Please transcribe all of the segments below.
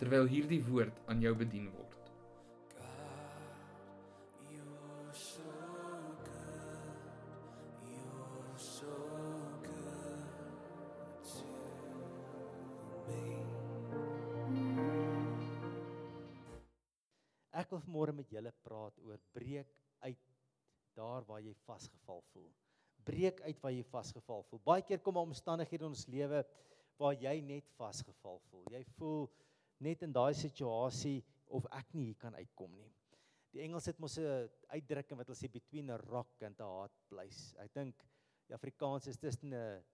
terwyl hierdie woord aan jou bedien word. Ek wil vanmôre met julle praat oor breek uit daar waar jy vasgeval voel. Breek uit waar jy vasgeval voel. Baie keer kom daar omstandighede in ons lewe waar jy net vasgeval voel. Jy voel net in daai situasie of ek nie hier kan uitkom nie. Die Engels het mos 'n uitdrukking wat hulle sê between a rock and a hard place. Ek dink die Afrikaans is tussen 'n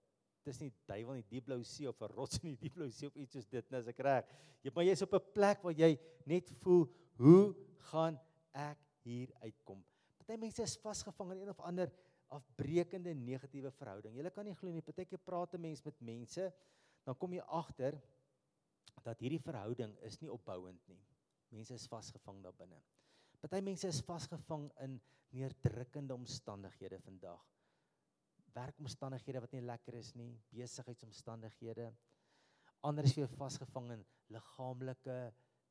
tussen die duiwel en die diep blou see of 'n rots in die diep blou see of iets soos dit, nou as ek reg. Jy maar jy's op 'n plek waar jy net voel, hoe gaan ek hier uitkom? Party mense is vasgevang in een of ander afbreekende negatiewe verhouding. Jy kan nie glo nie, partykeer praat 'n mens met mense, dan kom jy agter dat hierdie verhouding is nie opbouend nie. Mense is vasgevang daar binne. Party mense is vasgevang in neerdrukkende omstandighede vandag. Werkomstandighede wat nie lekker is nie, besigheidsomstandighede. Ander is weer vasgevang in liggaamlike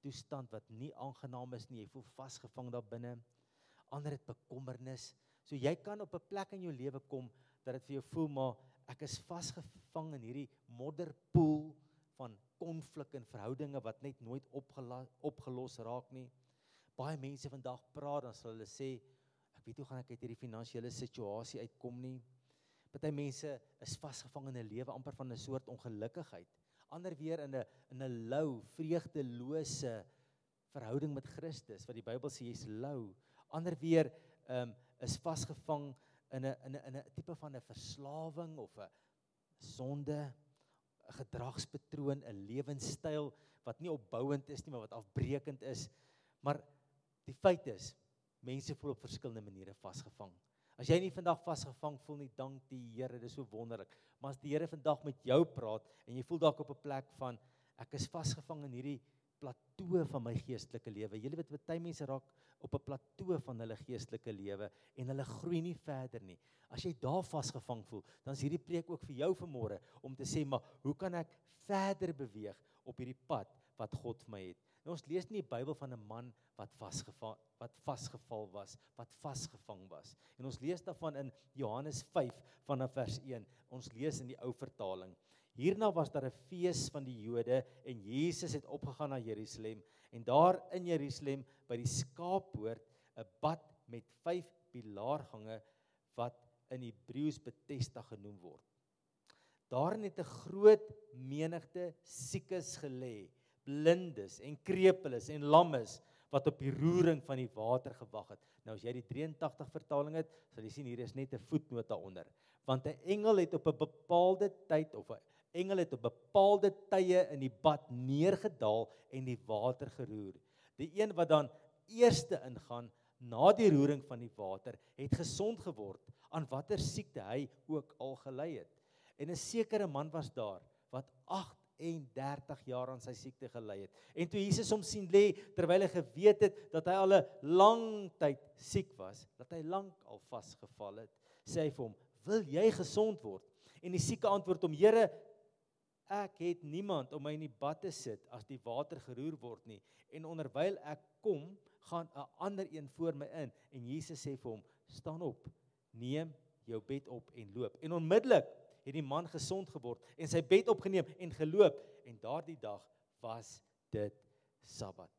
toestand wat nie aangenaam is nie. Jy voel vasgevang daar binne. Ander het bekommernis. So jy kan op 'n plek in jou lewe kom dat dit vir jou voel maar ek is vasgevang in hierdie modderpoel van konflik en verhoudinge wat net nooit opgelos raak nie. Baie mense vandag praat dan sal hulle sê ek weet hoe gaan ek uit hierdie finansiële situasie uitkom nie. Party mense is vasgevang in 'n lewe amper van 'n soort ongelukkigheid. Ander weer in 'n in 'n lou, vreugdelose verhouding met Christus wat die Bybel sê jy's lou. Ander weer um, is vasgevang in 'n in 'n in 'n tipe van 'n verslawing of 'n sonde 'n gedragspatroon, 'n lewenstyl wat nie opbouend is nie, maar wat afbreekend is. Maar die feit is, mense voel op verskillende maniere vasgevang. As jy nie vandag vasgevang voel nie, dank die Here, dit is so wonderlik. Maar as die Here vandag met jou praat en jy voel dalk op 'n plek van ek is vasgevang in hierdie plateau van my geestelike lewe. Jy weet baie mense raak op 'n plateau van hulle geestelike lewe en hulle groei nie verder nie. As jy daar vasgevang voel, dan is hierdie preek ook vir jou vanmôre om te sê, maar hoe kan ek verder beweeg op hierdie pad wat God vir my het? Nou ons lees nie die Bybel van 'n man wat vasgeval wat vasgeval was, wat vasgevang was. En ons lees daarvan in Johannes 5 vanaf vers 1. Ons lees in die ou vertaling. Hierna was daar 'n fees van die Jode en Jesus het opgegaan na Jerusalem en daar in Jerusalem by die skaappoort 'n bad met 5 pilaargange wat in Hebreëus Bethesda genoem word. Daarin het 'n groot menigte siekes gelê, blindes en krepeles en lammes wat op die roering van die water gewag het. Nou as jy die 83 vertaling het, sal jy sien hier is net 'n voetnoot daaronder. Want 'n engel het op 'n bepaalde tyd of 'n engele het op bepaalde tye in die bad neergedaal en die water geroer. Die een wat dan eerste ingaan na die roering van die water, het gesond geword aan watter siekte hy ook al gely het. En 'n sekere man was daar wat 38 jaar aan sy siekte gely het. En toe Jesus hom sien lê terwyl hy geweet het dat hy al 'n lang tyd siek was, dat hy lank al vasgeval het, sê hy vir hom: "Wil jy gesond word?" En die sieke antwoord hom: "Here, ek het niemand om my in die bad te sit as die water geroer word nie. En onderwyl ek kom gaan 'n ander een voor my in en Jesus sê vir hom staan op neem jou bed op en loop. En onmiddellik het die man gesond geword en sy bed opgeneem en geloop en daardie dag was dit Sabbat.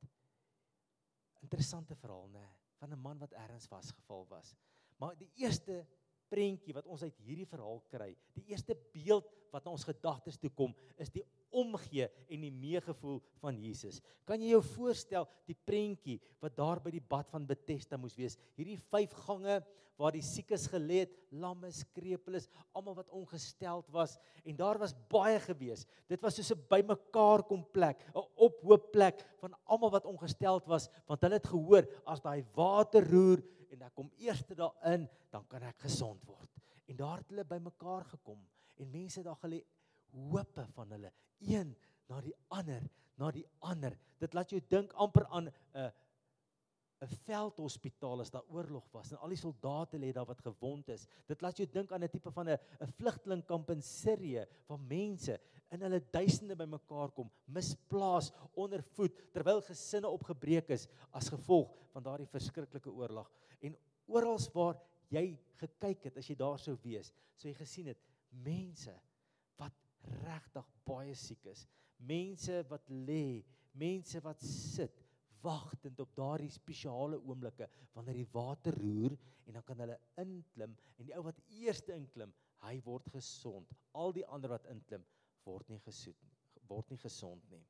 Interessante verhaal nê van 'n man wat ergens vasgeval was. Maar die eerste prentjie wat ons uit hierdie verhaal kry die eerste beeld wat na ons gedagtes toe kom, is die omgee en die meegevoel van Jesus. Kan jy jou voorstel die prentjie wat daar by die bad van Bethesda moes wees? Hierdie vyf gange waar die siekes gelê het, lammes, krepeles, almal wat ongesteld was en daar was baie gewees. Dit was soos 'n bymekaar kom plek, 'n ophoop plek van almal wat ongesteld was, want hulle het gehoor as daai water roer en ek kom eers daarin, dan kan ek gesond word. En daar het hulle bymekaar gekom en mense daar gelê hoope van hulle. Een na die ander na die ander. Dit laat jou dink amper aan 'n uh, 'n veldhospitaal as daar oorlog was en al die soldate lê daar wat gewond is. Dit laat jou dink aan 'n tipe van 'n 'n vlugtelingkamp in Sirië waar mense in hulle duisende bymekaar kom misplaas onder voet terwyl gesinne opgebreek is as gevolg van daardie verskriklike oorlog. En oral waar jy gekyk het as jy daar sou wees sou jy gesien het mense wat regtig baie siek is. Mense wat lê, mense wat sit wagtend op daardie spesiale oomblikke wanneer die water roer en dan kan hulle inklim en die ou wat eerste inklim, hy word gesond. Al die ander wat inklim word nie gesoet word nie gesond nie.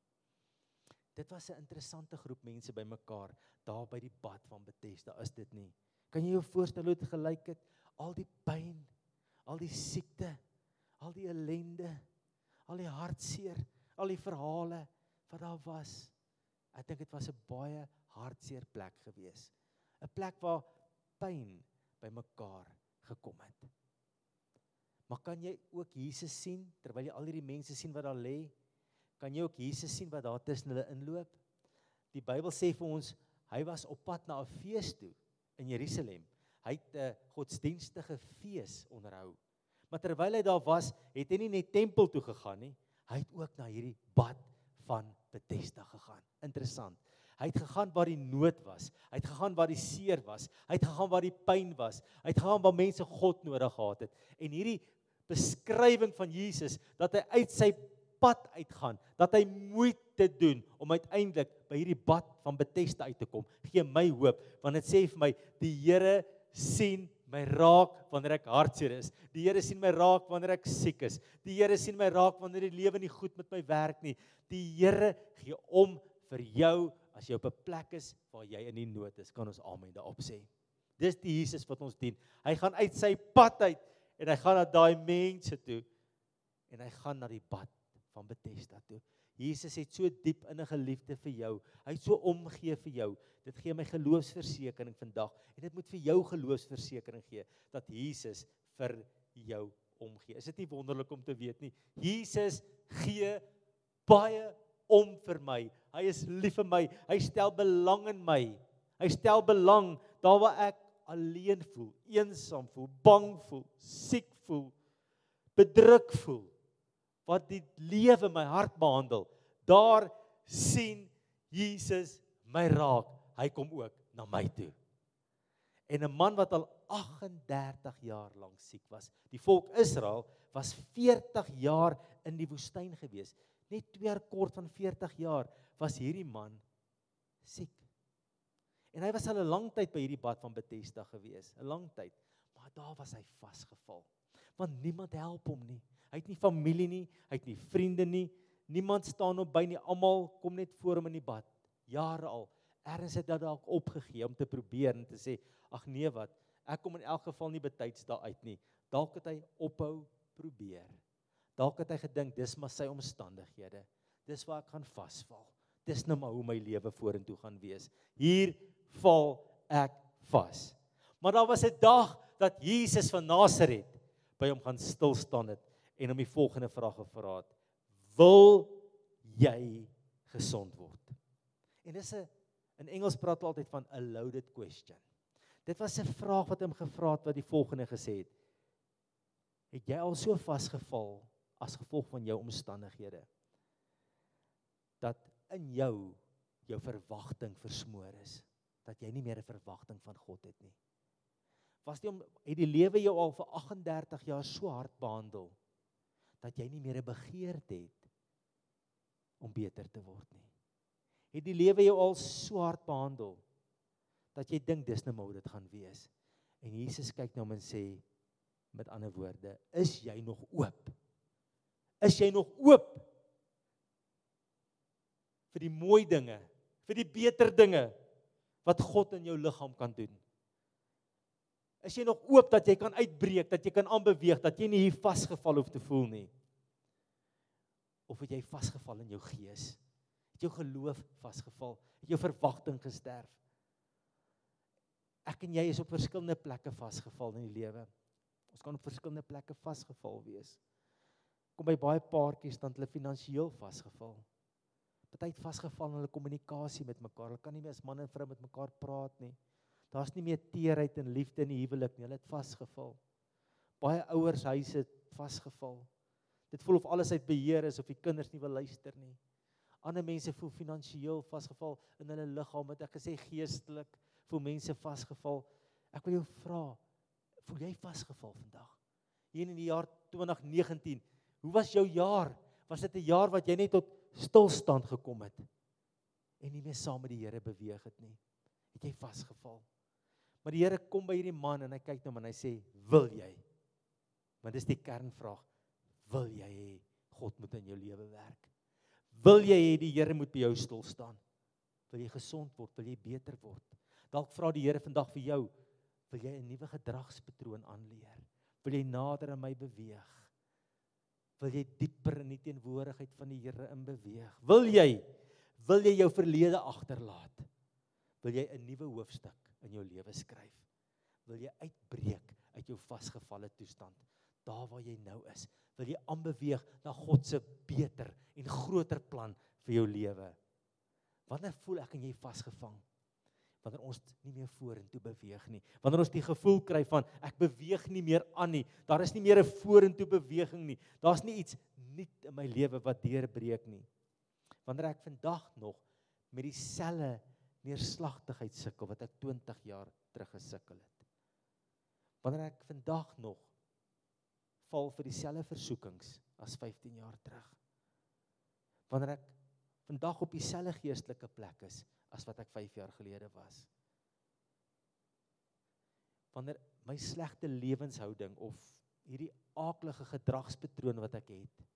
Dit was 'n interessante groep mense bymekaar daar by die bad van Bethesda, is dit nie? Kan jy jou voorstel hoe dit gelyk het? Al die pyn, al die siekte, al die ellende, al die hartseer, al die verhale wat daar was. Ek dink dit was 'n baie hartseer plek gewees. 'n Plek waar pyn bymekaar gekom het. Maar kan jy ook Jesus sien terwyl jy al hierdie mense sien wat daar lê? Kan jy ook Jesus sien wat daar tussen hulle inloop? Die Bybel sê vir ons hy was op pad na 'n fees toe in Jerusalem. Hy het 'n godsdienstige fees onderhou. Maar terwyl hy daar was, het hy nie net tempel toe gegaan nie. Hy het ook na hierdie bad van Bethesda gegaan. Interessant. Hy het gegaan waar die nood was. Hy het gegaan waar die seer was. Hy het gegaan waar die pyn was. Hy het gegaan waar mense God nodig gehad het. En hierdie beskrywing van Jesus dat hy uit sy pad uitgaan, dat hy moeite doen om uiteindelik by hierdie bad van Bethesda uit te kom, gee my hoop want dit sê vir my die Here sien my raak wanneer ek hartseer is. Die Here sien my raak wanneer ek siek is. Die Here sien my raak wanneer die lewe nie goed met my werk nie. Die Here gee om vir jou as jy op 'n plek is waar jy in die nood is. Kan ons amen daarop sê. Dis die Jesus wat ons dien. Hy gaan uit sy pad uit en hy gaan na daai mense toe en hy gaan na die bad van Bethesda toe. Jesus het so diep innige liefde vir jou. Hy het so omgee vir jou. Dit gee my geloofsversekering vandag en dit moet vir jou geloofsversekering gee dat Jesus vir jou omgee. Is dit nie wonderlik om te weet nie? Jesus gee baie om vir my. Hy is lief vir my. Hy stel belang in my. Hy stel belang daar waar ek alleen voel, eensaam voel, bang voel, siek voel, bedruk voel wat die lewe my hart behandel. Daar sien Jesus my raak. Hy kom ook na my toe. En 'n man wat al 38 jaar lank siek was. Die volk Israel was 40 jaar in die woestyn gewees. Net twee jaar kort van 40 jaar was hierdie man siek. En hy was al 'n lang tyd by hierdie bad van Bethesda gewees, 'n lang tyd. Maar daar was hy vasgevall. Want niemand help hom nie. Hy het nie familie nie, hy het nie vriende nie. Niemand staan op by nie. Almal kom net voor hom in die bad. Jare al. Erns het dat dalk opgegee om te probeer en te sê, "Ag nee wat, ek kom in elk geval nie betyds daar uit nie." Dalk het hy ophou probeer. Dalk het hy gedink dis maar sy omstandighede. Dis waar ek gaan vasval. Dis nou maar hoe my lewe vorentoe gaan wees. Hier val ek vas. Maar daar was 'n dag dat Jesus van Nasaret by hom gaan stil staan het en hom die volgende vraag gevra het: "Wil jy gesond word?" En dis 'n in Engels praat hulle altyd van 'n loaded question. Dit was 'n vraag wat hom gevra het wat die volgende gesê het: "Het jy al so vasgeval as gevolg van jou omstandighede dat in jou jou verwagting versmoor is, dat jy nie meer 'n verwagting van God het nie?" Was dit om het die lewe jou al vir 38 jaar so hard behandel dat jy nie meer 'n begeerte het om beter te word nie. Het die lewe jou al so hard behandel dat jy dink dis nou maar hoe dit gaan wees. En Jesus kyk na hom en sê met ander woorde, is jy nog oop Is jy nog oop vir die mooi dinge, vir die beter dinge wat God in jou liggaam kan doen? Is jy nog oop dat jy kan uitbreek, dat jy kan aanbeweeg, dat jy nie hier vasgevall hoef te voel nie? Of het jy vasgevall in jou gees? Het jou geloof vasgeval? Het jou verwagting gesterf? Ek en jy is op verskillende plekke vasgeval in die lewe. Ons kan op verskillende plekke vasgeval wees. Kom by baie paartjies dan hulle finansiëel vasgeval. Party het vasgeval in hulle kommunikasie met mekaar. Hulle kan nie meer as man en vrou met mekaar praat nie. Daar's nie meer teerheid en liefde in die huwelik nie. Hulle het vasgeval. Baie ouers huise het vasgeval. Dit voel of alles uit beheer is of die kinders nie wil luister nie. Ander mense voel finansiëel vasgeval in hulle liggaam, het ek gesê geestelik voel mense vasgeval. Ek wil jou vra, voel jy vasgeval vandag? Hier in die jaar 2019, hoe was jou jaar? Was dit 'n jaar wat jy net tot stilstand gekom het en nie meer saam met die Here beweeg het nie? Het jy vasgeval? Maar die Here kom by hierdie man en hy kyk na hom en hy sê, "Wil jy?" Want dis die kernvraag. Wil jy hê God moet in jou lewe werk? Wil jy hê die Here moet by jou stil staan? Wil jy gesond word? Wil jy beter word? Dalk vra die Here vandag vir jou, wil jy 'n nuwe gedragspatroon aanleer? Wil jy nader aan my beweeg? Wil jy dieper in die teenwoordigheid van die Here in beweeg? Wil jy wil jy jou verlede agterlaat? Wil jy 'n nuwe hoofstuk in jou lewe skryf? Wil jy uitbreek uit jou vasgevalle toestand, daar waar jy nou is? Wil jy aanbeweeg na God se beter en groter plan vir jou lewe? Wanneer voel ek en jy vasgevang? Wanneer ons nie meer vorentoe beweeg nie. Wanneer ons die gevoel kry van ek beweeg nie meer aan nie. Daar is nie meer 'n vorentoe beweging nie. Daar's nie iets nuut in my lewe wat deurbreek nie. Wanneer ek vandag nog met dieselfde neerslagtigheid sukkel wat ek 20 jaar terug gesukkel het. Wanneer ek vandag nog val vir dieselfde versoekings as 15 jaar terug. Wanneer ek vandag op dieselfde geestelike plek is as wat ek 5 jaar gelede was. Wanneer my slegte lewenshouding of hierdie aaklige gedragspatroon wat ek het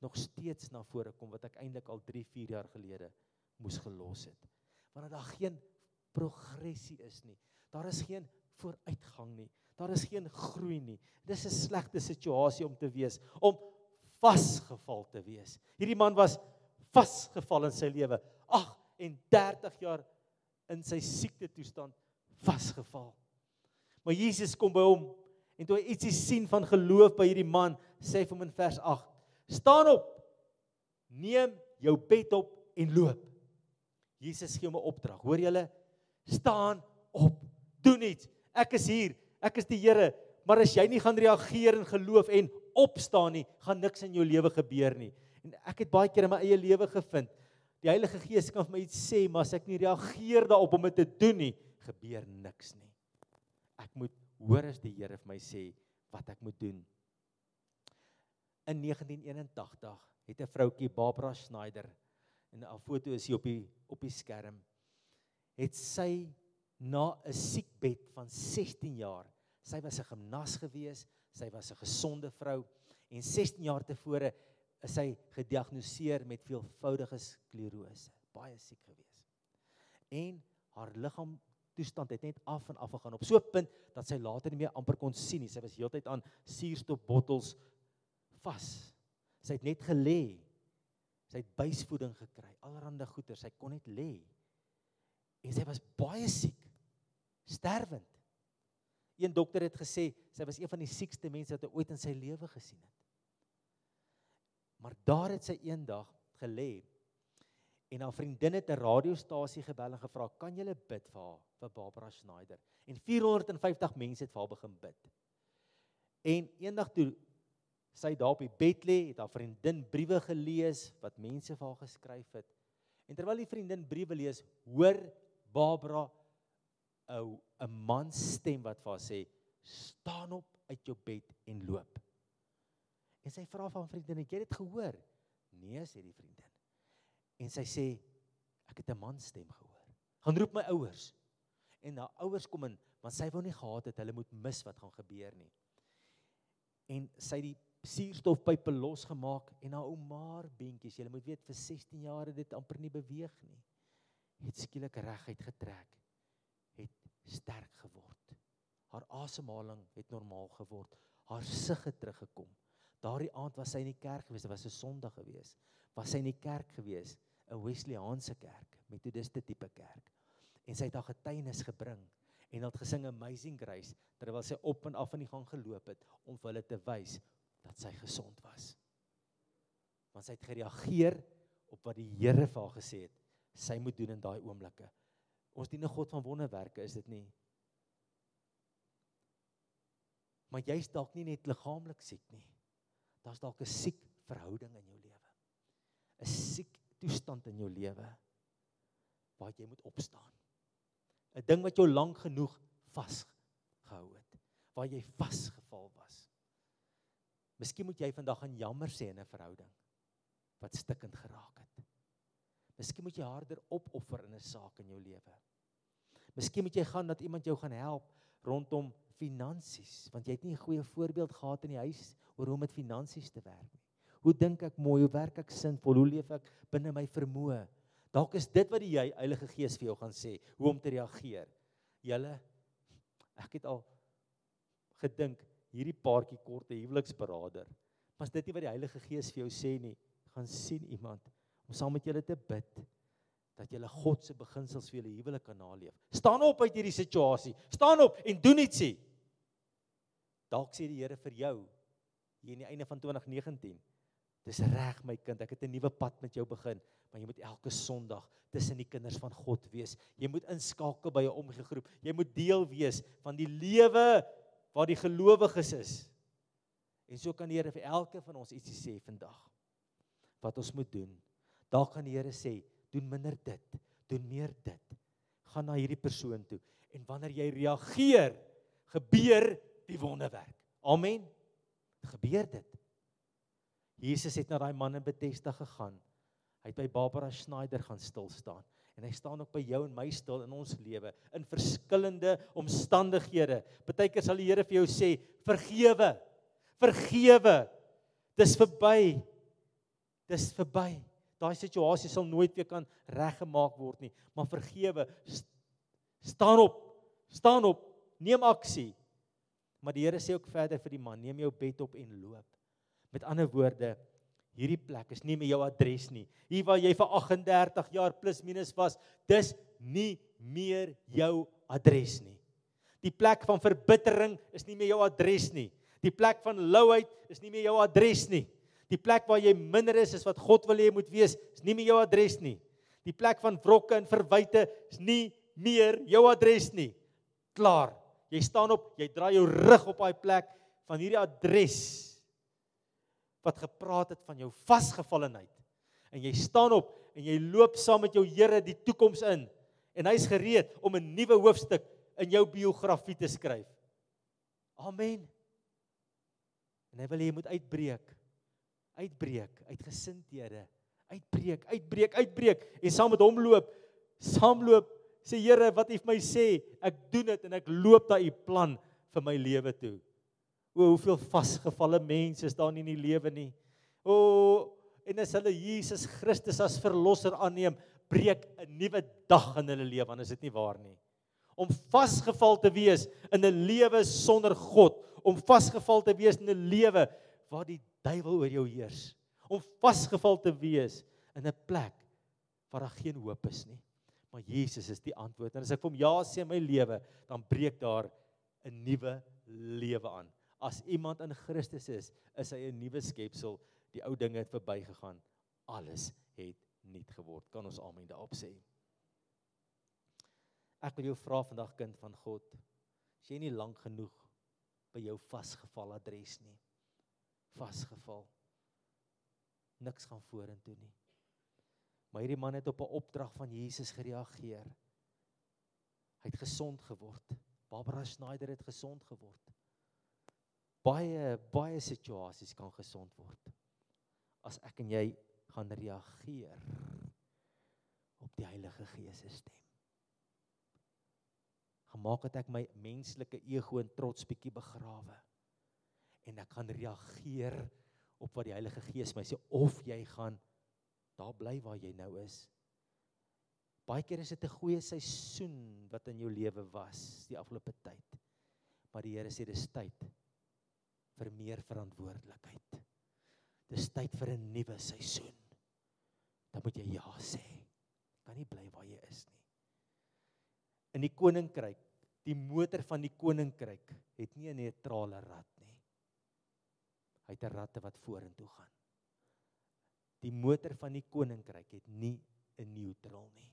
nog steeds na vore kom wat ek eintlik al 3, 4 jaar gelede moes gelos het wanneer daar geen progressie is nie. Daar is geen vooruitgang nie. Daar is geen groei nie. Dis 'n slegte situasie om te wees, om vasgeval te wees. Hierdie man was vasgeval in sy lewe. Ag, en 30 jaar in sy siekte toestand vasgeval. Maar Jesus kom by hom en toe hy ietsie sien van geloof by hierdie man, sê hy vir hom in vers 8: "Staan op. Neem jou bed op en loop." Jesus gee hom 'n opdrag. Hoor julle? Staan op. Doen iets. Ek is hier. Ek is die Here. Maar as jy nie gaan reageer in geloof en opstaan nie, gaan niks in jou lewe gebeur nie. En ek het baie keer in my eie lewe gevind, die Heilige Gees kan vir my iets sê, maar as ek nie reageer daarop om dit te doen nie, gebeur niks nie. Ek moet hoor as die Here vir my sê wat ek moet doen. In 1981 het 'n vroutjie Barbara Schneider en 'n foto is hier op die op die skerm het sy na 'n siekbed van 16 jaar sy was 'n gimnas gewees sy was 'n gesonde vrou en 16 jaar tevore is sy gediagnoseer met veelvoudige sklerose baie siek gewees. En haar liggaam toestand het net af en af gegaan op so 'n punt dat sy later nie meer amper kon sien nie sy was heeltyd aan suurstofbottels vas. Sy het net gelê Sy het bysvoeding gekry, allerhande goeder, sy kon net lê. En sy was baie siek, sterwend. Een dokter het gesê sy was een van die siekste mense wat hy ooit in sy lewe gesien het. Maar daar het sy eendag gelê en haar vriendin het 'n radiostasie gebel en gevra, "Kan jy bid vir haar, vir Barbara Schneider?" En 450 mense het vir haar begin bid. En eendag toe sy daar op die bed lê, het haar vriendin briewe gelees wat mense vir haar geskryf het. En terwyl die vriendin briewe lees, hoor Barbara 'n 'n man stem wat vir haar sê: "Staan op uit jou bed en loop." En sy vra van vriendin: "Het jy dit gehoor?" "Nee," sê die vriendin. En sy sê: "Ek het 'n man stem gehoor. Gaan roep my ouers." En haar ouers kom in, want sy wou nie gehad het hulle moet mis wat gaan gebeur nie. En sy die suurstofpype losgemaak en haar ouma beentjies, jy moet weet vir 16 jaar het dit amper nie beweeg nie. Het skielik reguit getrek. Het sterk geword. Haar asemhaling het normaal geword. Haar sig het teruggekom. Daardie aand was sy in die kerk gewees, dit was 'n Sondag gewees. Was sy in die kerk gewees, 'n Wesleyaanse kerk, metodiste tipe kerk. En sy het haar getuienis gebring en het gesing Amazing Grace terwyl sy op en af in die gang geloop het om vir hulle te wys dat sy gesond was. Want sy het gereageer op wat die Here vir haar gesê het sy moet doen in daai oomblikke. Ons dien 'n God van wonderwerke, is dit nie? Maar jy's dalk nie net liggaamlik siek nie. Daar's dalk 'n siek verhouding in jou lewe. 'n Siek toestand in jou lewe waar jy moet opstaan. 'n Ding wat jou lank genoeg vasgehou het, waar jy vasgeval was. Miskien moet jy vandag aan jammer sê in 'n verhouding wat stikkend geraak het. Miskien moet jy harder opoffer in 'n saak in jou lewe. Miskien moet jy gaan dat iemand jou gaan help rondom finansies, want jy het nie 'n goeie voorbeeld gehad in die huis oor hoe om met finansies te werk nie. Hoe dink ek mooi, hoe werk ek sinvol, hoe leef ek binne my vermoë? Dalk is dit wat die Heilige Gees vir jou gaan sê, hoe om te reageer. Julle ek het al gedink hierdie paartjie korte huweliksberader. Maar dit nie wat die Heilige Gees vir jou sê nie. Gaan sien iemand om saam met julle te bid dat julle God se beginsels vir julle huwelik kan naleef. Staan op uit hierdie situasie. Staan op en doen iets. Dalk sê die Here vir jou hier aan die einde van 2019. Dis reg my kind, ek het 'n nuwe pad met jou begin, maar jy moet elke Sondag tussen die kinders van God wees. Jy moet inskakel by 'n omgegroep. Jy moet deel wees van die lewe waar die gelowiges is. En so kan die Here vir elke van ons ietsie sê vandag. Wat ons moet doen. Dalk kan die Here sê, doen minder dit, doen meer dit. Gaan na hierdie persoon toe en wanneer jy reageer, gebeur die wonderwerk. Amen. Gebeur dit. Jesus het na daai man in Bethesda gegaan. Hy het by Barbara Schneider gaan stil staan en hy staan ook by jou en my stil in ons lewe in verskillende omstandighede. Partykeer sal die Here vir jou sê, "Vergewe. Vergewe. Dis verby. Dis verby. Daai situasie sal nooit weer kan reggemaak word nie, maar vergewe. Staan op. Staan op. Neem aksie." Maar die Here sê ook verder vir die man, "Neem jou bed op en loop." Met ander woorde, hierdie plek is nie meer jou adres nie. Hier waar jy vir 38 jaar plus minus was, dis nie meer jou adres nie. Die plek van verbittering is nie meer jou adres nie. Die plek van louheid is nie meer jou adres nie. Die plek waar jy minder is as wat God wil hê jy moet wees, is nie meer jou adres nie. Die plek van wrokke en verwyte is nie meer jou adres nie. Klaar. Jy staan op, jy draai jou rug op daai plek van hierdie adres wat gepraat het van jou vasgevallenheid. En jy staan op en jy loop saam met jou Here die toekoms in en hy's gereed om 'n nuwe hoofstuk in jou biografie te skryf. Amen. En hy wil hê jy moet uitbreek. Uitbreek uit gesindhede. Uitbreek, uitbreek, uitbreek en saam met hom loop. Saamloop. Sê Here, wat U vir my sê, ek doen dit en ek loop na U plan vir my lewe toe. O, hoeveel vasgevalle mense is daar nie in die lewe nie. O, en as hulle Jesus Christus as verlosser aanneem, breek 'n nuwe dag in hulle lewe, want is dit nie waar nie? Om vasgeval te wees in 'n lewe sonder God, om vasgeval te wees in 'n lewe waar die duiwel oor jou heers, om vasgeval te wees in 'n plek waar daar geen hoop is nie. Maar Jesus is die antwoord. En as ek vir hom ja sê in my lewe, dan breek daar 'n nuwe lewe aan. As iemand in Christus is, is hy 'n nuwe skepsel. Die ou dinge het verbygegaan. Alles het nuut geword. Kan ons amen daarop sê? Ek wil jou vra vandag kind van God, as jy nie lank genoeg by jou vasgeval adres nie. Vasgeval. Niks gaan vorentoe nie. Maar hierdie man het op 'n opdrag van Jesus gereageer. Hy het gesond geword. Barbara Schneider het gesond geword baie baie situasies kan gesond word as ek en jy gaan reageer op die Heilige Gees se stem. Gemaak het ek my menslike ego en trots bietjie begrawe. en ek gaan reageer op wat die Heilige Gees my sê of jy gaan daar bly waar jy nou is. Baie keer is dit 'n goeie seisoen wat in jou lewe was die afgelope tyd. Maar die Here sê dis tyd vir meer verantwoordelikheid. Dis tyd vir 'n nuwe seisoen. Dan moet jy ja sê. Kan nie bly waar jy is nie. In die koninkryk, die motor van die koninkryk het nie 'n neutrale rad nie. Hy het 'n radte wat vorentoe gaan. Die motor van die koninkryk het nie 'n neutral nie.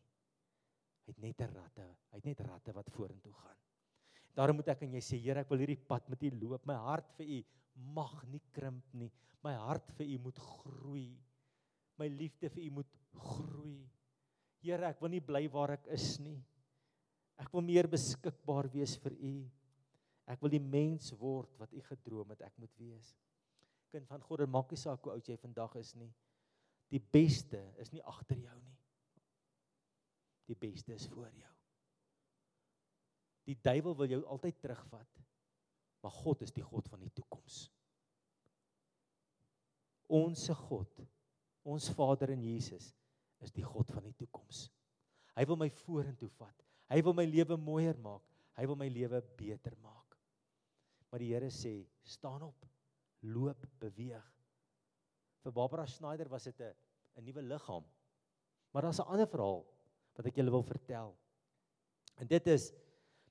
Hy het net 'n radte, hy het net radte wat vorentoe gaan. Daarom moet ek en jy sê Here, ek wil hierdie pad met U loop. My hart vir U mag nie krimp nie. My hart vir U moet groei. My liefde vir U moet groei. Here, ek wil nie bly waar ek is nie. Ek wil meer beskikbaar wees vir U. Ek wil die mens word wat U gedroom het ek moet wees. Kind van God, maak nie saak hoe oud jy vandag is nie. Die beste is nie agter jou nie. Die beste is voor jou. Die duiwel wil jou altyd terugvat. Maar God is die God van die toekoms. Onse God, ons Vader in Jesus is die God van die toekoms. Hy wil my vorentoe vat. Hy wil my lewe mooier maak. Hy wil my lewe beter maak. Maar die Here sê, staan op. Loop, beweeg. Vir Barbara Schneider was dit 'n 'n nuwe liggaam. Maar daar's 'n ander verhaal wat ek julle wil vertel. En dit is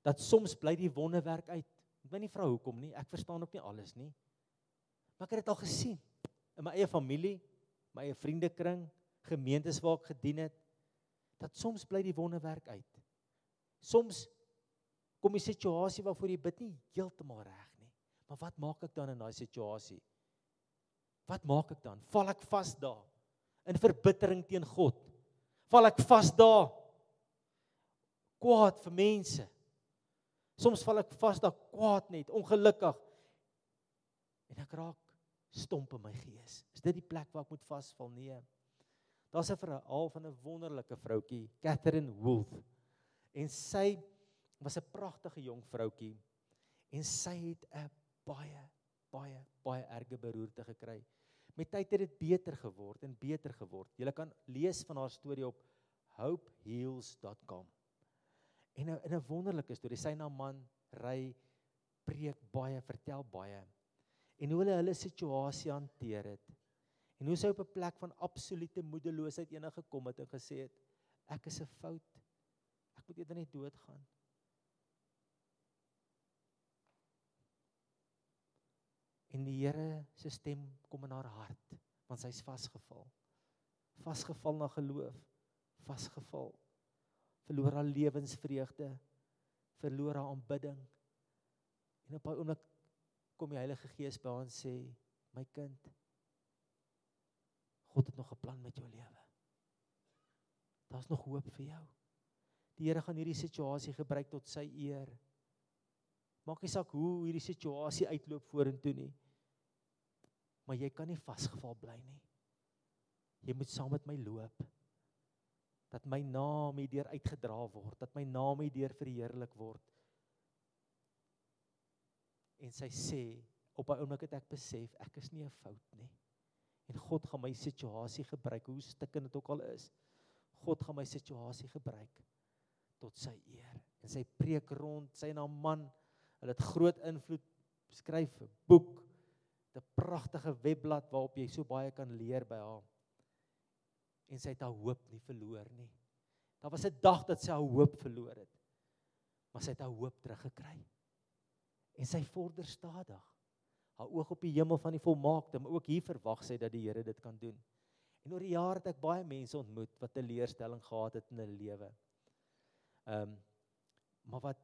dat soms bly die wonderwerk uit. Ek weet nie vrou hoekom nie. Ek verstaan ook nie alles nie. Maar ek het dit al gesien in my eie familie, my eie vriendekring, gemeentes waar ek gedien het, dat soms bly die wonderwerk uit. Soms kom die situasie waarvoor jy bid nie heeltemal reg nie. Maar wat maak ek dan in daai situasie? Wat maak ek dan? Val ek vas daar in verbittering teen God? Val ek vas daar kwaad vir mense? Soms val ek vas daar kwaad net, ongelukkig. En ek raak stomp in my gees. Is dit die plek waar ek moet vasval? Nee. Daar's 'n verhaal van 'n wonderlike vroutjie, Catherine Wolf. En sy was 'n pragtige jong vroutjie en sy het 'n baie baie baie erge beroerte gekry. Met tyd het dit beter geword en beter geword. Jy kan lees van haar storie op hopeheals.com. En 'n 'n wonderlike storie. Sy na man ry preek baie, vertel baie. En hoe hulle hulle situasie hanteer het. En hoe sy op 'n plek van absolute moedeloosheid eendag gekom het en gesê het ek is 'n fout. Ek moet eerder net doodgaan. En die Here se stem kom in haar hart want sy's vasgeval. Vasgeval na geloof, vasgeval. Verloor haar lewensvreugde, verloor haar aanbidding. En op 'n oomblik kom die Heilige Gees by haar en sê: "My kind, God het nog 'n plan met jou lewe. Daar's nog hoop vir jou. Die Here gaan hierdie situasie gebruik tot sy eer. Maak nie saak hoe hierdie situasie uitloop vorentoe nie. Maar jy kan nie vasgevall bly nie. Jy moet saam met my loop. Dat my naam hierdeur uitgedra word, dat my naam hierdeur verheerlik word. En sy sê op 'n oomblik het ek besef ek is nie 'n fout nie. En God gaan my situasie gebruik, hoe stikkend dit ook al is. God gaan my situasie gebruik tot sy eer. En sy preek rond, sy haar man, hulle het groot invloed skryf 'n boek, 'n pragtige webblad waarop jy so baie kan leer by haar. En sy het haar hoop nie verloor nie. Daar was 'n dag dat sy haar hoop verloor het. Maar sy het haar hoop teruggekry. En sy vorder stadig haar oog op die hemel van die volmaakte, maar ook hier verwag sy dat die Here dit kan doen. En oor die jare het ek baie mense ontmoet wat 'n leerstelling gehad het in hulle lewe. Ehm um, maar wat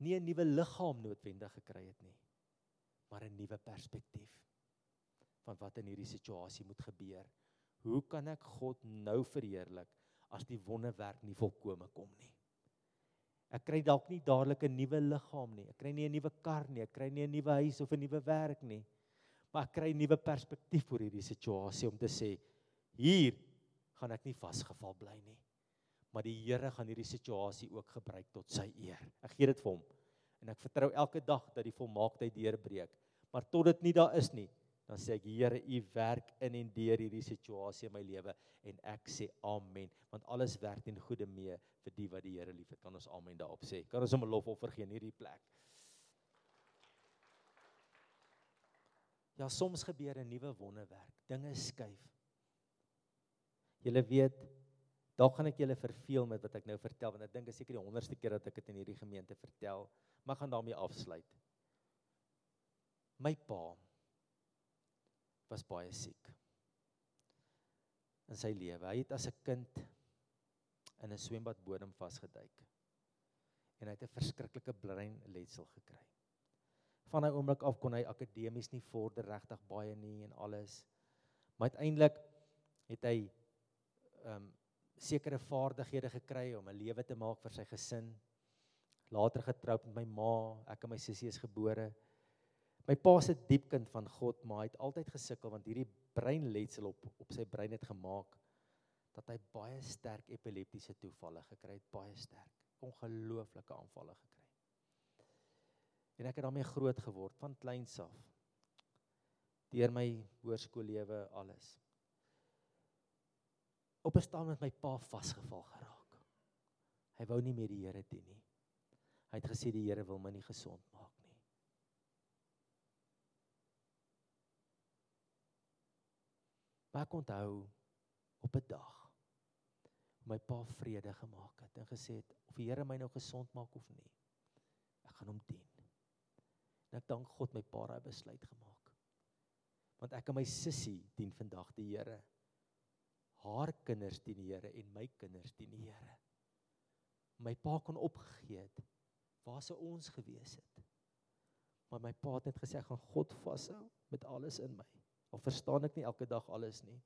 nie 'n nuwe liggaam noodwendig gekry het nie, maar 'n nuwe perspektief van wat in hierdie situasie moet gebeur. Hoe kan ek God nou verheerlik as die wonderwerk nie volkome kom nie? Ek kry dalk nie dadelik 'n nuwe liggaam nie. Ek kry nie 'n nuwe kar nie. Ek kry nie 'n nuwe huis of 'n nuwe werk nie. Maar ek kry 'n nuwe perspektief oor hierdie situasie om te sê hier gaan ek nie vasgevall bly nie. Maar die Here gaan hierdie situasie ook gebruik tot sy eer. Ek gee dit vir hom. En ek vertrou elke dag dat die volmaaktheid deurbreek. Maar tot dit nie daar is nie, dan sê ek Here, U werk in en deur hierdie situasie in my lewe en ek sê amen, want alles werk ten goeie mee vir die wat die Here liefhet. Kan ons amen daarop sê? Kan ons hom 'n lofoffer gee in hierdie plek? Ja, soms gebeur 'n nuwe wonderwerk. Dinge skuif. Julle weet, dalk gaan ek julle verveel met wat ek nou vertel want ek dink is seker die 100ste keer dat ek dit in hierdie gemeente vertel, maar gaan daarmee afsluit. My pa was baie siek in sy lewe. Hy het as 'n kind in 'n swembad bodem vasgeduik en hy het 'n verskriklike breinletsel gekry van hy oomblik af kon hy akademies nie vorder regtig baie nie en alles. Maar uiteindelik het hy ehm um, sekere vaardighede gekry om 'n lewe te maak vir sy gesin. Later getroud met my ma, ek en my sussie is gebore. My pa se diep kind van God, maar hy het altyd gesukkel want hierdie breinletsel op op sy brein het gemaak dat hy baie sterk epileptiese toevalle gekry het, baie sterk, ongelooflike aanvalle gekry. En ek het daarmee groot geword van kleins af. Deur my hoërskoollewe alles. Op 'n stadium het my pa vasgeval geraak. Hy wou nie meer die Here dien nie. Hy het gesê die Here wil my nie gesond maak nie. Maar ek onthou op 'n dag my pa vrede gemaak het en gesê het of die Here my nou gesond maak of nie, ek gaan hom dien. En ek dank God my pa daai besluit gemaak. Want ek en my sussie dien vandag die Here. Haar kinders dien die Here en my kinders dien die Here. My pa kon opgegee het. Waar sou ons gewees het? Maar my pa het net gesê ek gaan God vashou met alles in my. Al verstaan ek nie elke dag alles nie.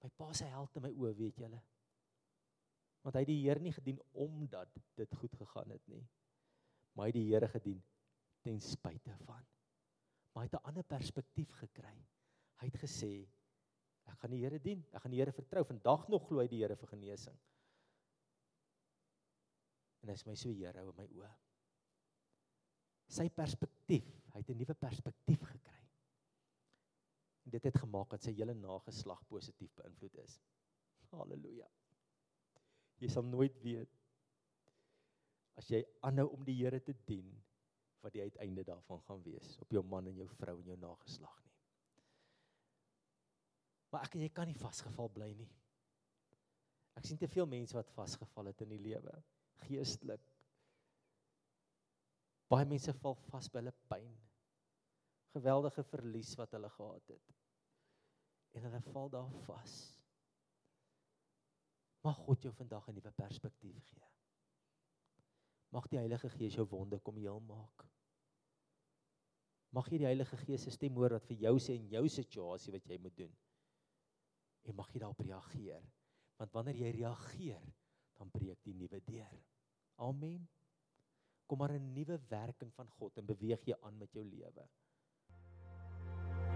My pa se held in my oë, weet julle. Want hy het die Here nie gedien omdat dit goed gegaan het nie. Maar hy het die Here gedien ten spyte van. Maar hy het 'n ander perspektief gekry. Hy het gesê ek gaan die Here dien. Ek gaan die Here vertrou. Vandag nog glo hy die Here vir genesing. En hy is my so Here in my oë. Sy perspektief, hy het 'n nuwe perspektief gekry. En dit het gemaak dat sy hele nageslag positief beïnvloed is. Halleluja. Jy sal nooit weet as jy aanhou om die Here te dien wat die uiteinde daarvan gaan wees op jou man en jou vrou en jou nageslag nie. Maar ek en jy kan nie vasgevall bly nie. Ek sien te veel mense wat vasgevall het in die lewe, geestelik. Baie mense val vas by hulle pyn. Geweldige verlies wat hulle gehad het. En hulle val daar vas. Mag God jou vandag 'n nuwe perspektief gee. Mag die Heilige Gees jou wonde kom heel maak. Mag jy die Heilige Gees se stem hoor wat vir jou sê in jou situasie wat jy moet doen. En mag jy daarop reageer. Want wanneer jy reageer, dan breek die nuwe deur. Amen. Kom maar 'n nuwe werking van God en beweeg jy aan met jou lewe.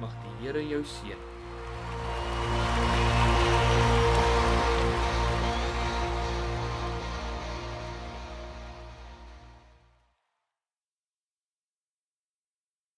Mag die Here jou seën.